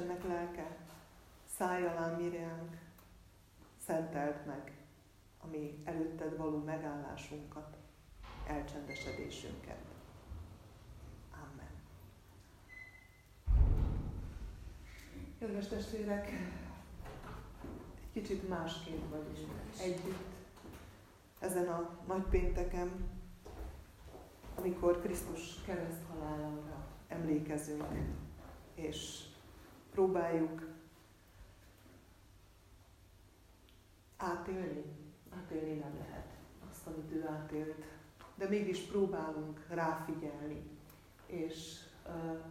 Istennek lelke, szállj alá mirjánk, szenteld meg a mi előtted való megállásunkat, elcsendesedésünket. Amen. Kedves testvérek, egy kicsit másként vagyunk együtt ezen a nagy pénteken, amikor Krisztus kereszt halálára emlékezünk, és próbáljuk átélni. Átélni nem lehet azt, amit ő átélt, de mégis próbálunk ráfigyelni, és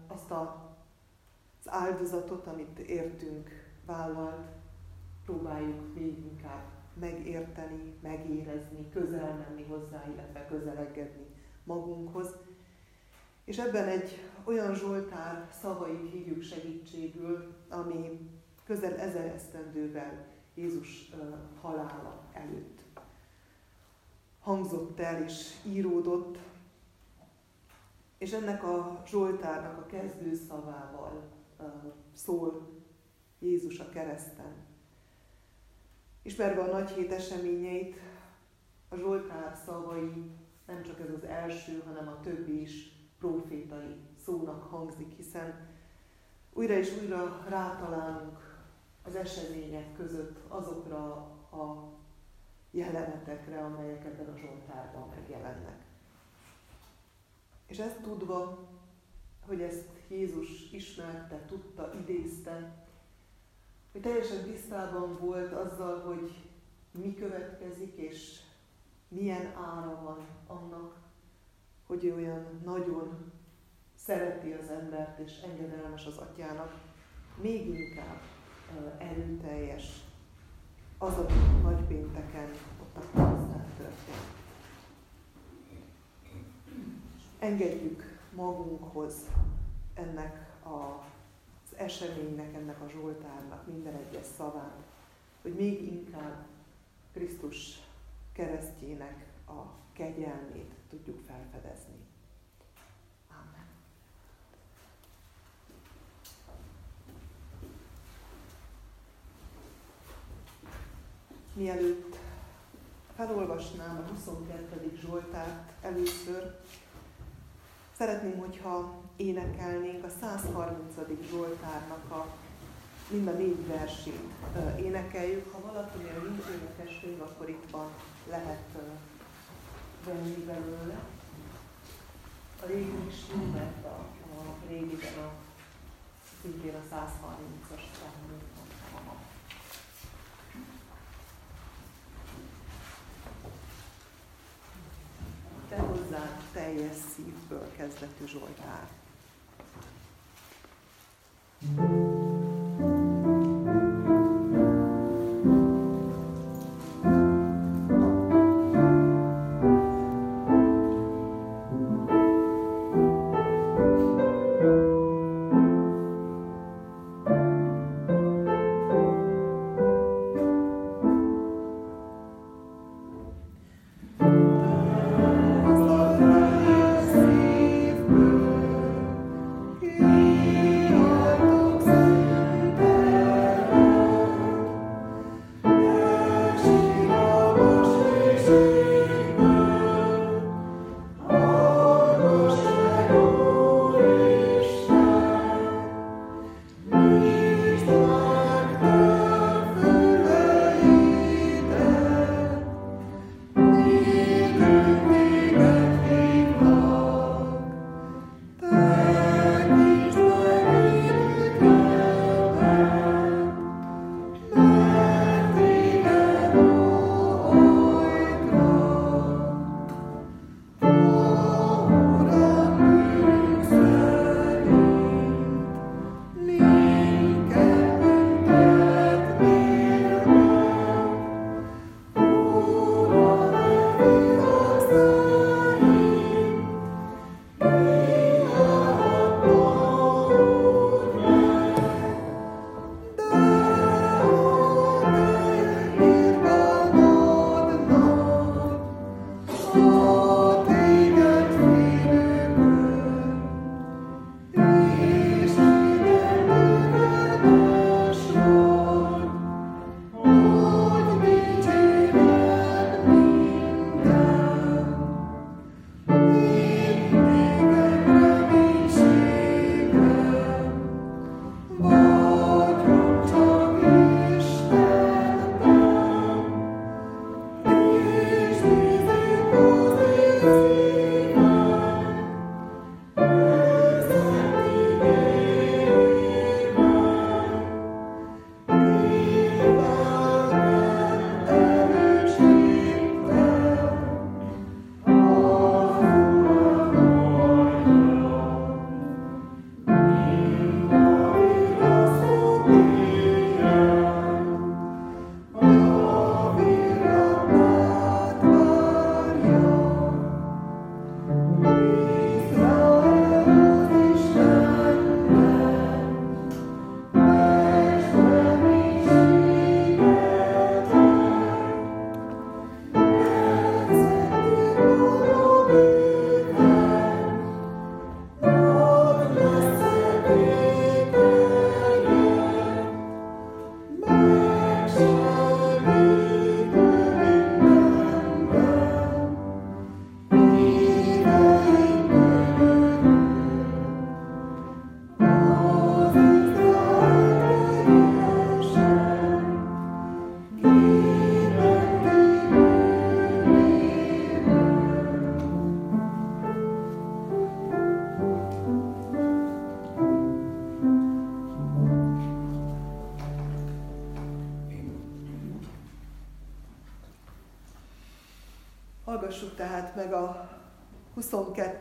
azt a, az áldozatot, amit értünk, vállalt, próbáljuk még inkább megérteni, megérezni, közel menni hozzá, illetve közelegedni magunkhoz. És ebben egy olyan Zsoltár szavait hívjuk segítségül, ami közel ezer esztendővel Jézus halála előtt hangzott el és íródott, és ennek a Zsoltárnak a kezdő szavával szól Jézus a kereszten. Ismerve a nagy hét eseményeit, a Zsoltár szavai nem csak ez az első, hanem a többi is profétai szónak hangzik, hiszen újra és újra rátalálunk az események között azokra a jelenetekre, amelyek ebben a Zsoltárban megjelennek. És ezt tudva, hogy ezt Jézus ismerte, tudta, idézte, hogy teljesen tisztában volt azzal, hogy mi következik, és milyen ára van annak, hogy ő olyan nagyon szereti az embert, és engedelmes az atyának, még inkább erőteljes az, ami nagypénteken ott a történt. Engedjük magunkhoz ennek a, az eseménynek, ennek a Zsoltárnak minden egyes szavát, hogy még inkább Krisztus keresztjének a kegyelmét tudjuk felfedezni. Amen. Mielőtt felolvasnám a 22. Zsoltárt először, szeretném, hogyha énekelnénk a 130. Zsoltárnak a mind a négy versét énekeljük. Ha valakinél nincs énekeskönyv, akkor itt van, lehet venni belőle. A régi is mert a, a régiben a, szintén a 130-as számú Te hozzá teljes szívből kezdetű Zsoltár.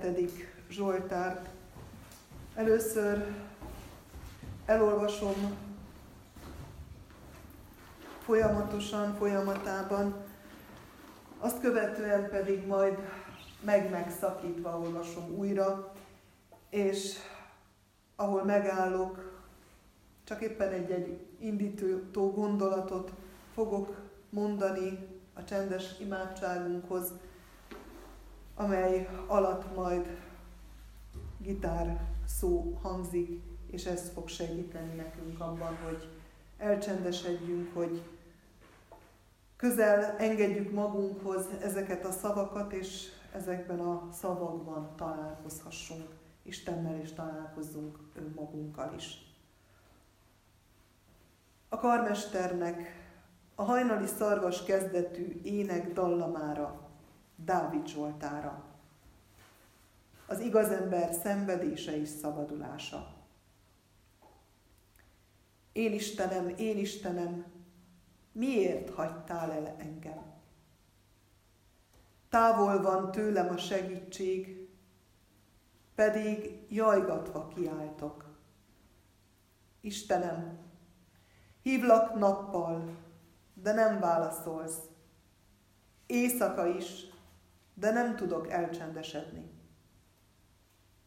22. Zsoltárt. Először elolvasom folyamatosan, folyamatában, azt követően pedig majd meg-megszakítva olvasom újra, és ahol megállok, csak éppen egy-egy indító gondolatot fogok mondani a csendes imádságunkhoz, amely alatt majd gitár szó hangzik, és ez fog segíteni nekünk abban, hogy elcsendesedjünk, hogy közel engedjük magunkhoz ezeket a szavakat, és ezekben a szavakban találkozhassunk Istennel, és találkozzunk önmagunkkal is. A karmesternek a hajnali szarvas kezdetű ének dallamára, Dávid Zsoltára. Az igazember szenvedése és szabadulása. Én Istenem, én Istenem, miért hagytál el engem? Távol van tőlem a segítség, pedig jajgatva kiáltok. Istenem, hívlak nappal, de nem válaszolsz. Éjszaka is, de nem tudok elcsendesedni.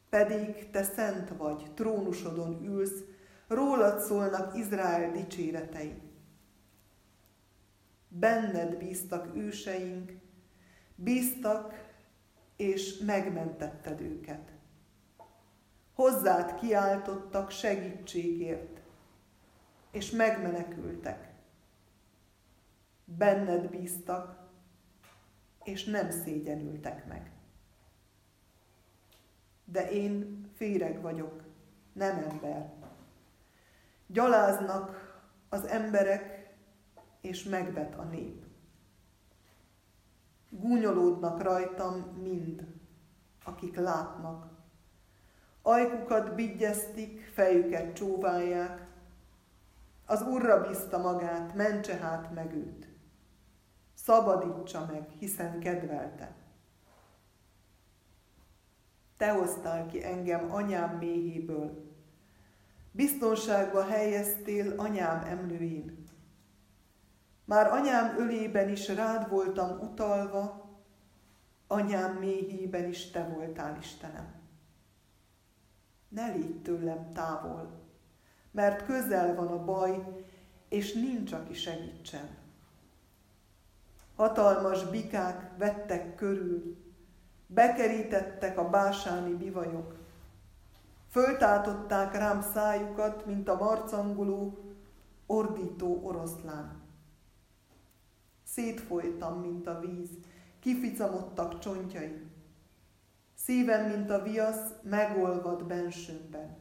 Pedig te szent vagy, trónusodon ülsz, rólad szólnak Izrael dicséretei. Benned bíztak őseink, bíztak, és megmentetted őket. Hozzád kiáltottak segítségért, és megmenekültek benned bíztak, és nem szégyenültek meg. De én féreg vagyok, nem ember. Gyaláznak az emberek, és megvet a nép. Gúnyolódnak rajtam mind, akik látnak. Ajkukat bigyeztik, fejüket csóválják. Az Urra bízta magát, mentse hát meg őt szabadítsa meg, hiszen kedvelte. Te hoztál ki engem anyám méhéből, biztonságba helyeztél anyám emlőin. Már anyám ölében is rád voltam utalva, anyám méhében is te voltál, Istenem. Ne légy tőlem távol, mert közel van a baj, és nincs, aki segítsen. Hatalmas bikák vettek körül, bekerítettek a básáni bivajok. Föltátották rám szájukat, mint a marcangoló, ordító oroszlán. Szétfolytam, mint a víz, kificamodtak csontjai. Szívem, mint a viasz, megolvad bensőmben.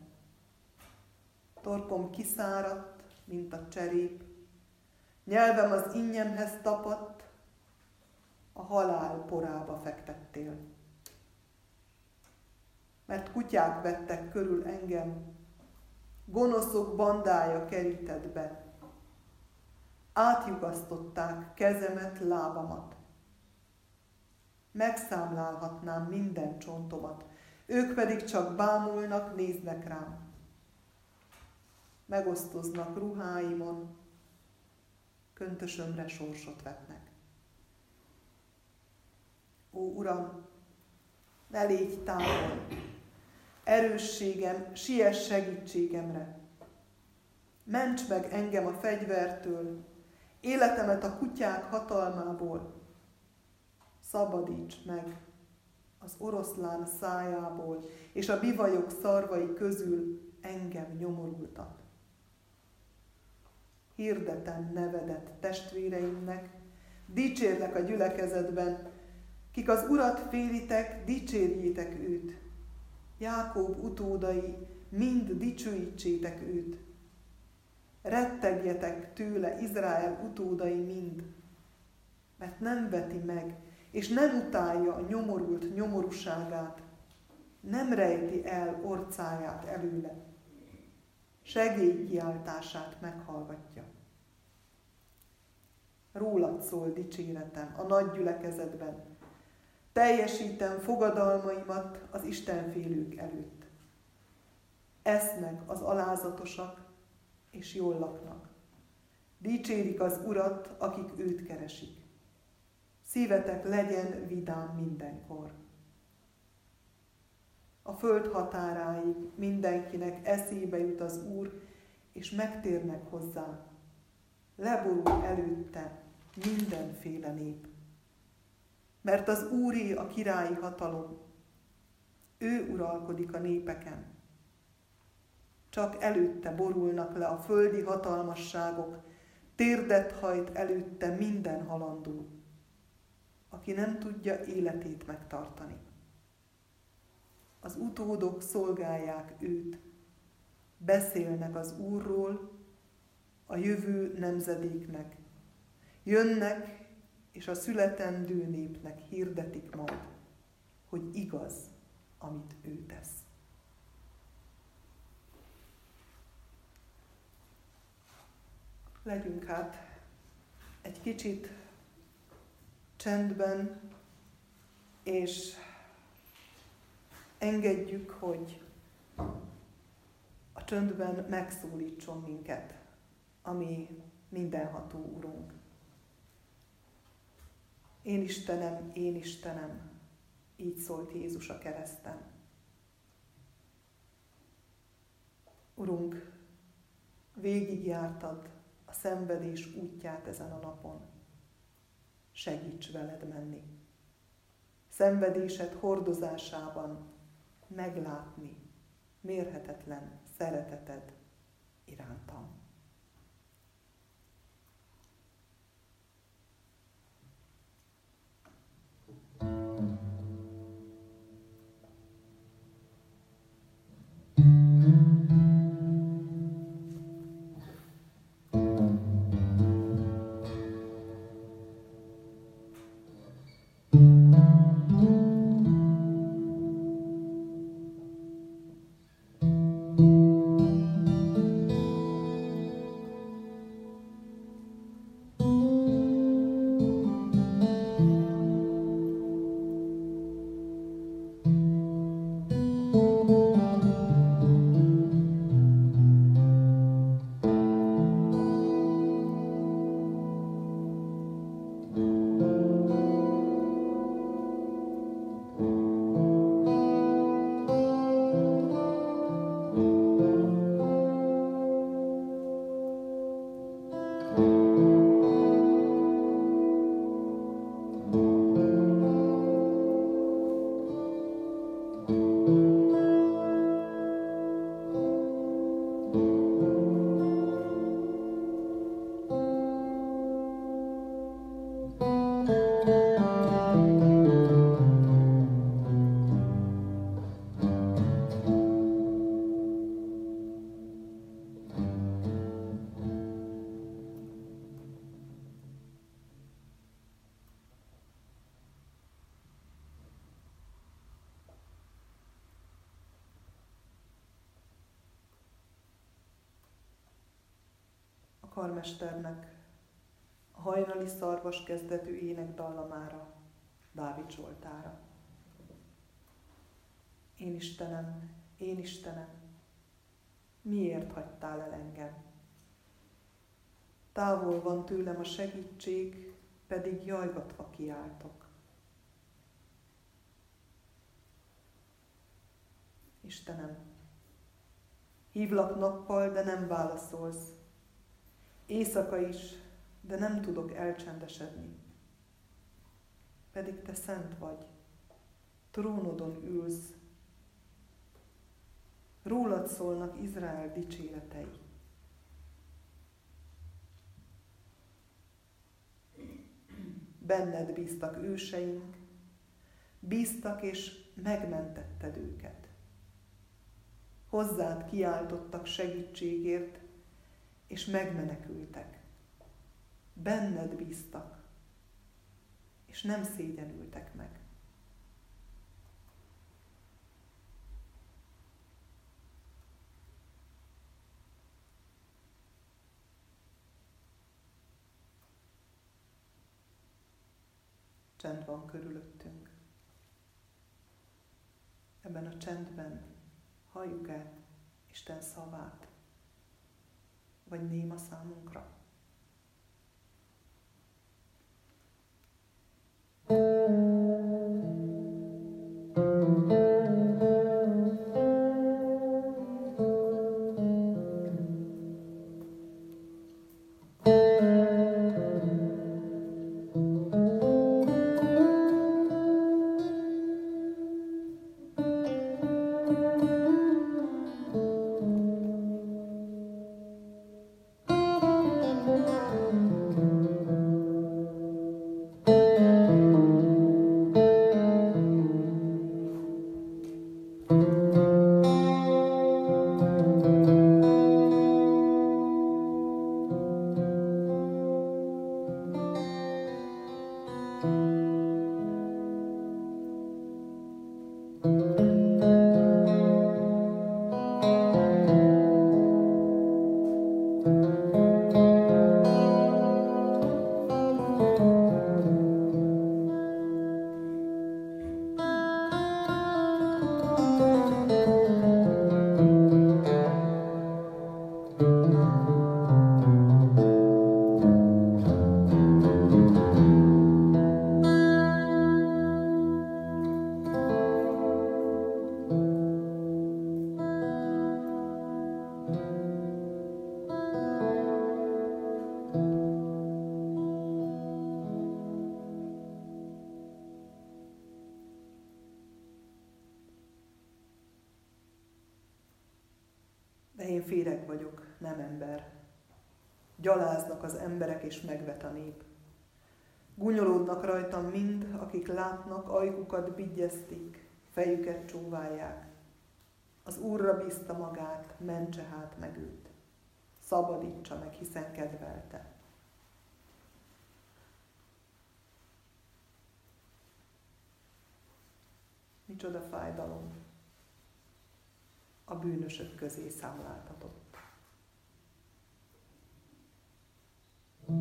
Torkom kiszáradt, mint a cserép. Nyelvem az innyemhez tapadt, a halál porába fektettél. Mert kutyák vettek körül engem, gonoszok bandája kerített be. Átjugasztották kezemet, lábamat. Megszámlálhatnám minden csontomat, ők pedig csak bámulnak, néznek rám. Megosztoznak ruháimon, köntösömre sorsot vetnek. Uram, ne légy távol, erősségem, siess segítségemre. Ments meg engem a fegyvertől, életemet a kutyák hatalmából. Szabadíts meg az oroszlán szájából, és a bivajok szarvai közül engem nyomorultat. hirdetem nevedet testvéreimnek, dicsérlek a gyülekezetben, kik az Urat félitek, dicsérjétek őt. Jákob utódai, mind dicsőítsétek őt. Rettegjetek tőle, Izrael utódai mind, mert nem veti meg, és nem utálja a nyomorult nyomorúságát, nem rejti el orcáját előle, segélykiáltását meghallgatja. Rólad szól dicséretem a nagy gyülekezetben, teljesítem fogadalmaimat az Istenfélők előtt. Esznek az alázatosak, és jól laknak. Dicsérik az Urat, akik őt keresik. Szívetek legyen vidám mindenkor. A föld határáig mindenkinek eszébe jut az Úr, és megtérnek hozzá. Leborul előtte mindenféle nép. Mert az Úré a királyi hatalom, ő uralkodik a népeken. Csak előtte borulnak le a földi hatalmasságok, térdet hajt előtte minden halandó, aki nem tudja életét megtartani. Az utódok szolgálják őt, beszélnek az Úrról, a jövő nemzedéknek. Jönnek, és a születendő népnek hirdetik majd, hogy igaz, amit ő tesz. Legyünk hát egy kicsit csendben, és engedjük, hogy a csöndben megszólítson minket, ami mindenható Urunk. Én Istenem, én Istenem, így szólt Jézus a kereszten. Urunk, végigjártad a szenvedés útját ezen a napon. Segíts veled menni. Szenvedésed hordozásában meglátni mérhetetlen szereteted irántam. Karmesternek a hajnali szarvas kezdetű ének dallamára, Dávid Zsoltára. Én Istenem, én Istenem, miért hagytál el engem? Távol van tőlem a segítség, pedig jajgatva kiáltok. Istenem, hívlak nappal, de nem válaszolsz. Éjszaka is, de nem tudok elcsendesedni. Pedig te szent vagy, trónodon ülsz, rólad szólnak Izrael dicséretei. Benned bíztak őseink, bíztak és megmentetted őket. Hozzád kiáltottak segítségért, és megmenekültek. Benned bíztak, és nem szégyenültek meg. Csend van körülöttünk. Ebben a csendben halljuk el Isten szavát, vagy néma számunkra. thank féreg vagyok, nem ember. Gyaláznak az emberek, és megvet a nép. Gunyolódnak rajtam mind, akik látnak, ajkukat bigyeztik, fejüket csóválják. Az Úrra bízta magát, mentse hát meg őt. Szabadítsa meg, hiszen kedvelte. Micsoda fájdalom a bűnösök közé számláltatott. Te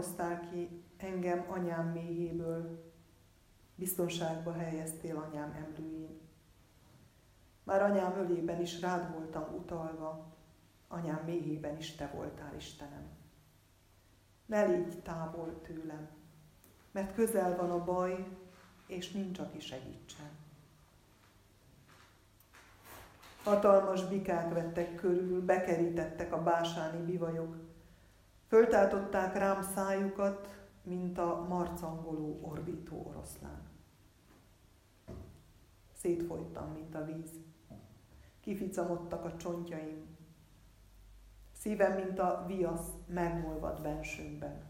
hoztál ki engem anyám méhéből, biztonságba helyeztél anyám emlőjén. Már anyám ölében is rád voltam utalva, anyám méhében is te voltál, Istenem. Ne légy távol tőlem, mert közel van a baj, és nincs, aki segítsen. Hatalmas bikák vettek körül, bekerítettek a básáni bivajok. Föltáltották rám szájukat, mint a marcangoló ordító oroszlán. Szétfolytam, mint a víz. Kificamodtak a csontjaim. Szívem, mint a viasz megmolvad bensőmben.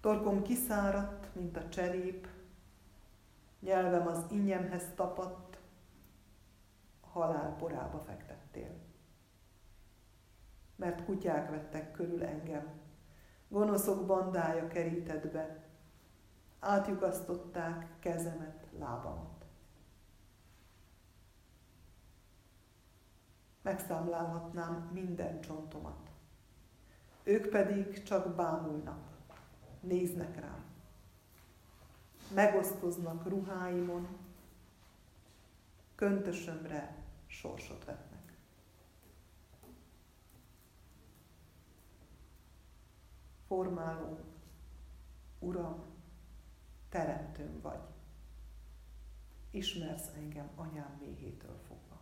Torkom kiszáradt, mint a cserép, nyelvem az inyemhez tapadt, halál porába fektettél. Mert kutyák vettek körül engem, gonoszok bandája kerített be, átjugasztották kezemet, lábamat. Megszámlálhatnám minden csontomat. Ők pedig csak bámulnak, néznek rám. Megosztoznak ruháimon, köntösömre sorsot vetnek. Formáló, Uram, teremtőm vagy. Ismersz engem anyám méhétől fogva.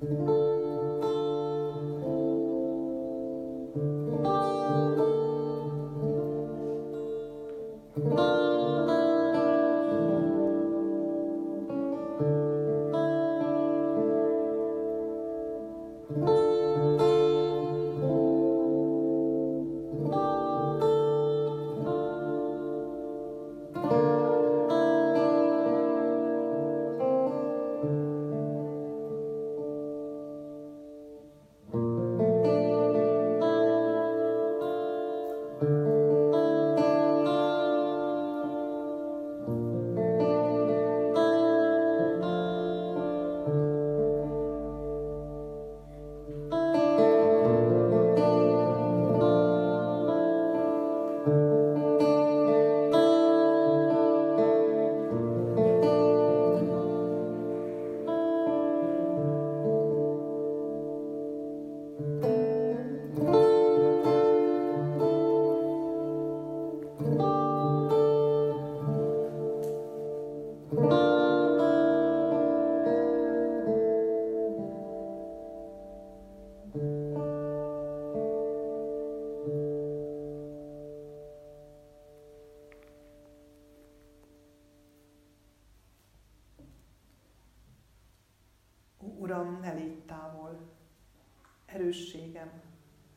Uram,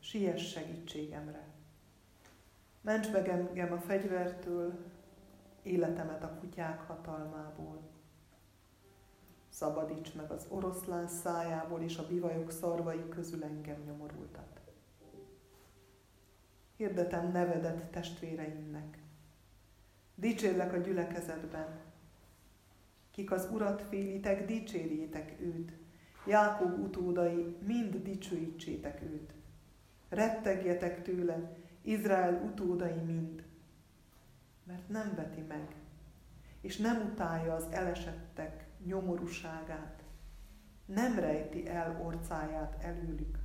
siess segítségemre. Ments meg engem a fegyvertől, életemet a kutyák hatalmából. Szabadíts meg az oroszlán szájából és a bivajok szarvai közül engem nyomorultat. Hirdetem nevedet testvéreimnek. Dicsérlek a gyülekezetben. Kik az Urat félitek, dicsérjétek őt. Jákob utódai, mind dicsőítsétek őt. Rettegjetek tőle, Izrael utódai mind, mert nem veti meg, és nem utálja az elesettek nyomorúságát, nem rejti el orcáját előlük,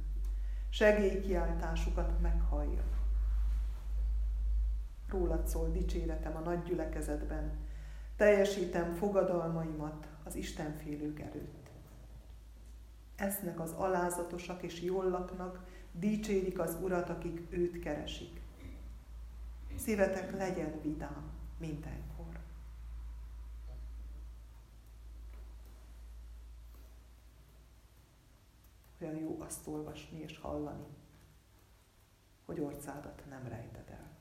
segélykiáltásukat meghallja. Rólad szól dicséretem a nagy gyülekezetben, teljesítem fogadalmaimat az Istenfélők előtt. Esznek az alázatosak és jól laknak, dicsérik az Urat, akik őt keresik. Szívetek legyen vidám mindenkor. Olyan jó azt olvasni és hallani, hogy orcádat nem rejted el.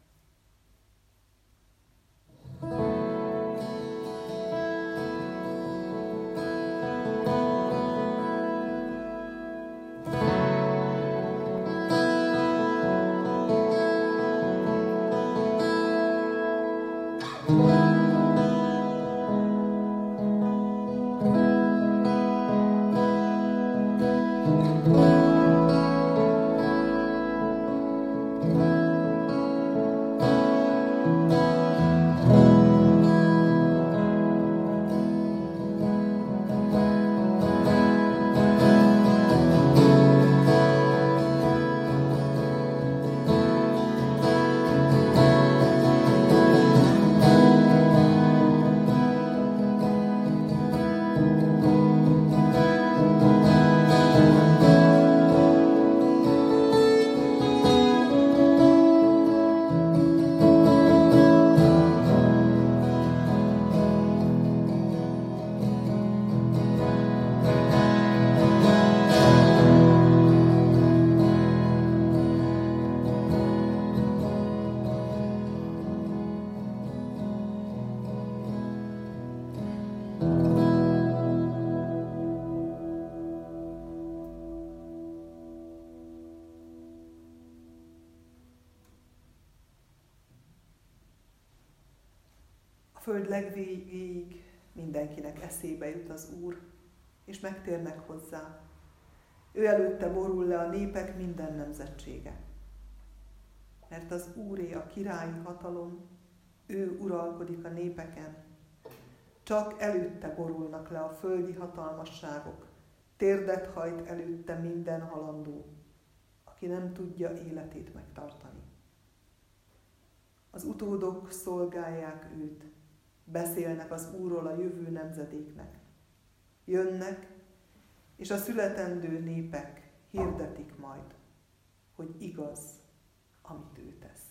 thank you föld legvégéig mindenkinek eszébe jut az Úr, és megtérnek hozzá. Ő előtte borul le a népek minden nemzetsége. Mert az Úré a királyi hatalom, ő uralkodik a népeken. Csak előtte borulnak le a földi hatalmasságok, térdet hajt előtte minden halandó, aki nem tudja életét megtartani. Az utódok szolgálják őt, beszélnek az Úrról a jövő nemzedéknek. Jönnek, és a születendő népek hirdetik majd, hogy igaz, amit ő tesz.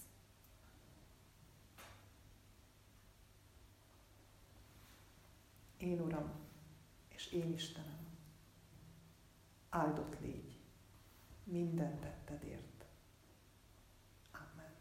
Én Uram, és én Istenem, áldott légy minden tettedért. Amen.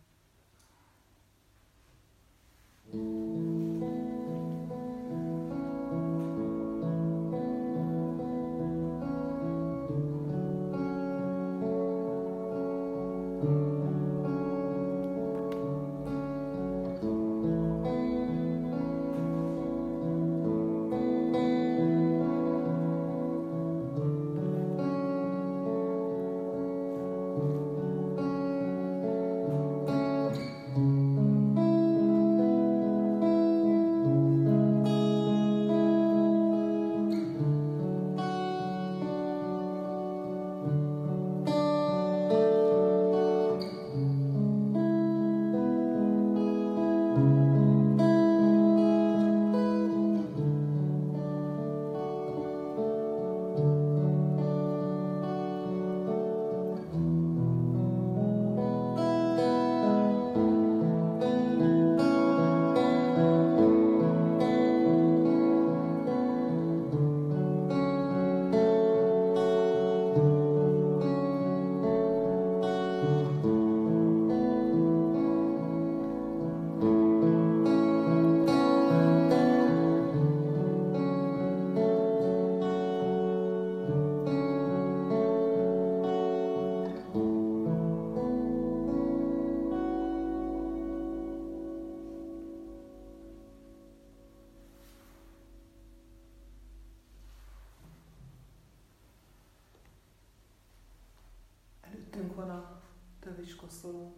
Koszoló,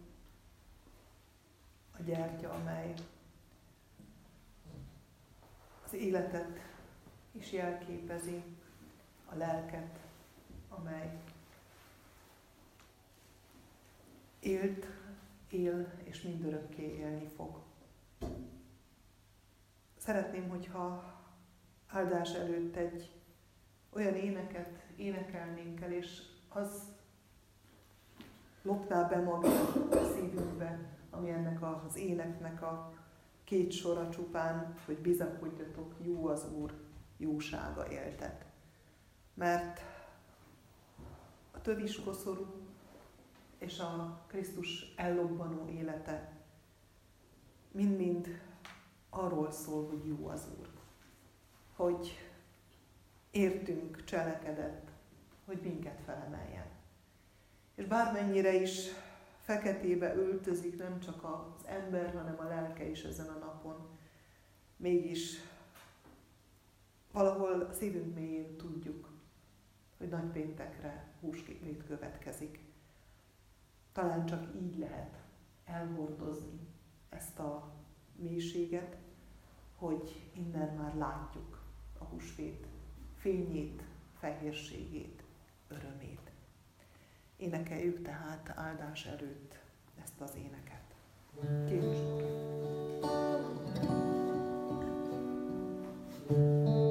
a gyertya, amely az életet is jelképezi, a lelket, amely élt, él és mindörökké élni fog. Szeretném, hogyha áldás előtt egy olyan éneket énekelnénk el, és az lopná be magát a szívünkbe, ami ennek az éneknek a két sora csupán, hogy bizakodjatok, jó az Úr, jósága éltet. Mert a tövis koszorú és a Krisztus ellobbanó élete mind-mind arról szól, hogy jó az Úr. Hogy értünk, cselekedett, hogy minket felemeljen. És bármennyire is feketébe öltözik nem csak az ember, hanem a lelke is ezen a napon, mégis valahol a szívünk mélyén tudjuk, hogy nagy péntekre húsképlét következik. Talán csak így lehet elhordozni ezt a mélységet, hogy innen már látjuk a húsvét fényét, fehérségét, örömét. Énekeljük tehát áldás előtt ezt az éneket. Kérjük nehéz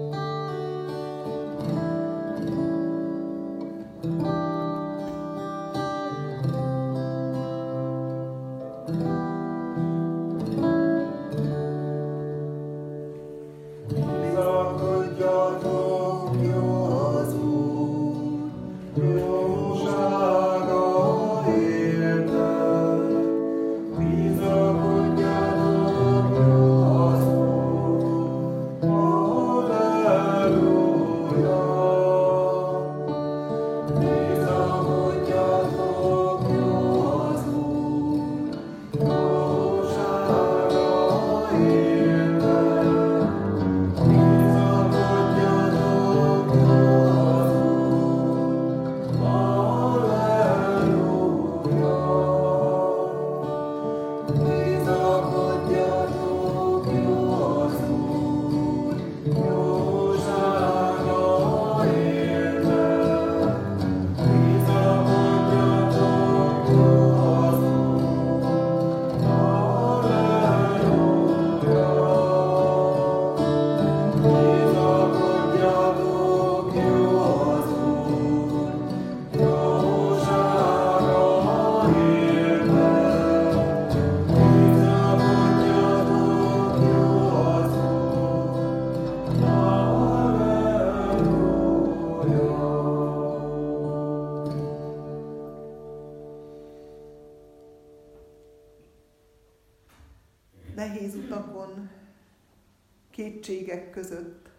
között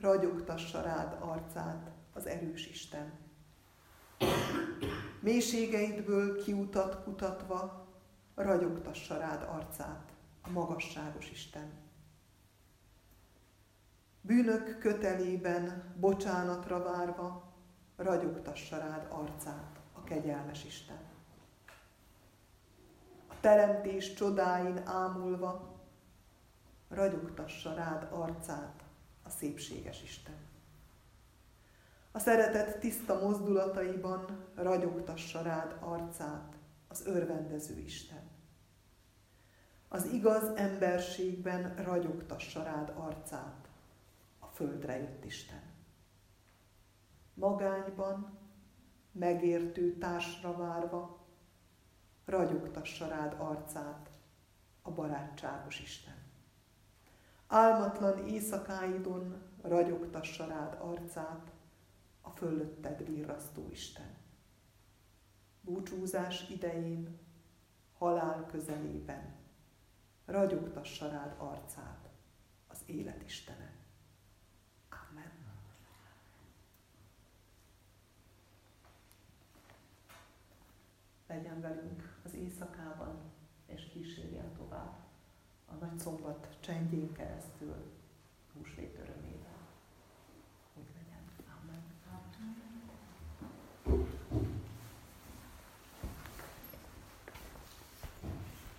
ragyogtassa rád arcát az erős Isten. Mélységeidből kiutat kutatva ragyogtassa rád arcát a magasságos Isten. Bűnök kötelében bocsánatra várva ragyogtassa rád arcát a kegyelmes Isten. A teremtés csodáin ámulva ragyogtassa rád arcát a szépséges Isten. A szeretet tiszta mozdulataiban ragyogtassa rád arcát az örvendező Isten. Az igaz emberségben ragyogtassa rád arcát a földre jött Isten. Magányban, megértő társra várva, ragyogtassa rád arcát a barátságos Isten. Álmatlan éjszakáidon ragyogtassa rád arcát a fölötted virrasztó Isten. Búcsúzás idején, halál közelében, ragyogtassa rád arcát az élet Istene. Amen. Legyen velünk az éjszakában, és kísérjen tovább a nagy szombat csendjén keresztül.